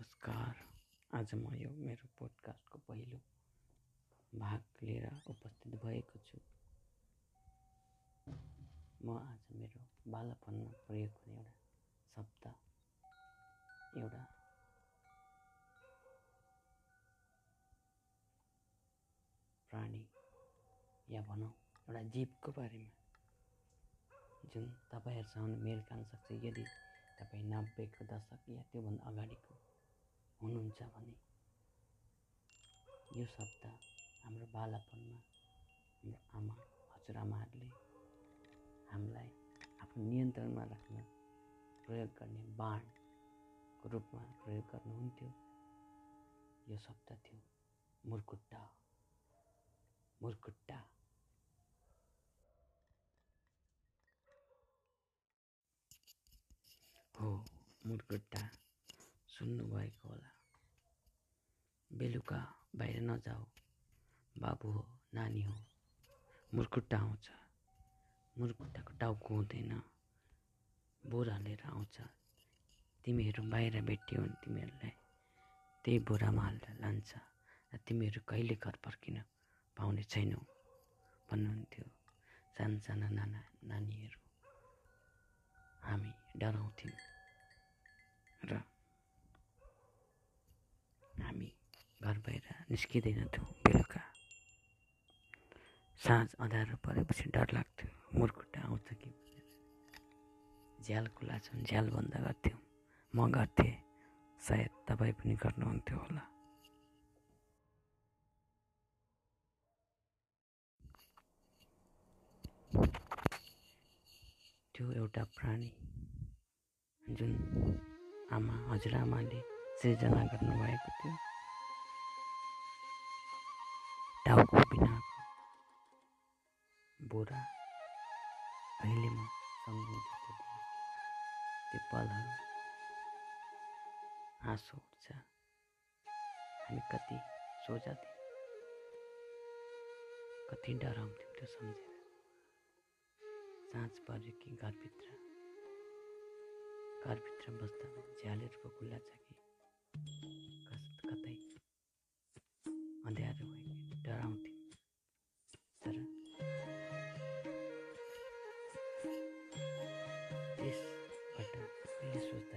नमस्कार। आज म यो मेरो पोडकास्टको पहिलो भाग लिएर उपस्थित भएको छु। म आज मेरो बालापनमा प्रयोग हुने एउटा शब्द एउटा प्राणी या भनौँ एउटा जीवको बारेमा जुन तपाईँहरूसँग मेल खान सक्छ। यदि तपाईँ नब्बेको दशक या त्योभन्दा अगाडिको हुनुहुन्छ भने यो शब्द हाम्रो बालापनमा हाम्रो आमा हजुरआमाहरूले हामीलाई आफ्नो नियन्त्रणमा राख्न प्रयोग गर्ने बाणको रूपमा प्रयोग गर्नुहुन्थ्यो। यो शब्द थियो मुर्कुट्टा। मुर्कुट्टा। हो मुर्कुट्टा। सुन्नुभएको होला। बेलुका बाहिर नजाऊ। बाबु हो नानी हो। मुर्कुट्टा आउँछ। मुर्कुट्टाको टाउको हुँदैन। बोरा लिएर आउँछ। तिमीहरू बाहिर भेट्यौ भने तिमीहरूलाई त्यही बोरामा हालेर लान्छ। र तिमीहरू कहिले घर फर्किन पाउने छैनौ भन्नुहुन्थ्यो साना साना नाना नानीहरू। हामी डराउँथ्यौँ र हामी घर बाहिर निस्किँदैनथ्यौँ बेलुका। साँझ अँध्यारो परेपछि डर लाग्थ्यो। मुर्कुट्टा आउँछ कि झ्याल खुला छ भने झ्याल बन्द गर्थ्यौँ। म गर्थेँ। सायद तपाईँ पनि गर्नुहुन्थ्यो होला। त्यो एउटा प्राणी जुन आमा हजुरआमाले सृजना गर्नुभएको थियो। बोरा। अहिले म सम्झिन्छु त्यो पलहरू हाँसो उठ्छ। हामी कति सोझा थियौँ कति डराउँथ्यौँ त्यो सम्झेर। साँझ पऱ्यो कि घरभित्र। घरभित्र बस्दा झ्यालहरूको खुल्ला छ कि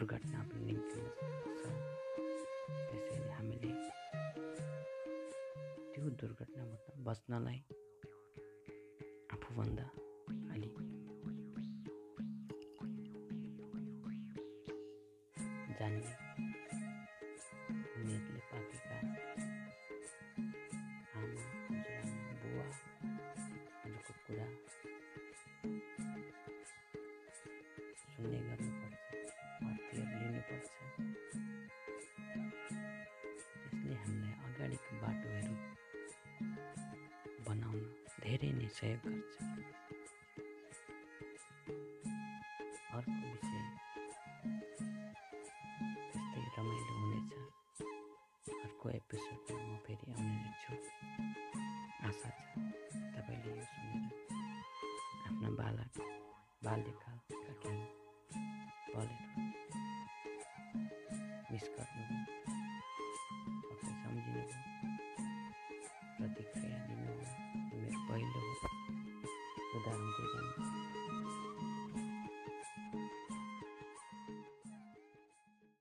दुर्घटना पनि निम्तिन सक्छ त्यसैले हामीले त्यो दुर्घटनाबाट बच्नलाई आफूभन्दा अलि जान्ने धेरै नै सहयोग गर्छ अर्को विषय त्यस्तै रमाइलो हुनेछ अर्को एपिसोडमा म फेरि आउने नै छु आशा छ तपाईँले यो सुनेर आफ्ना बालक बाल्यकालका प्रतिक्रिया दिनुभयो यो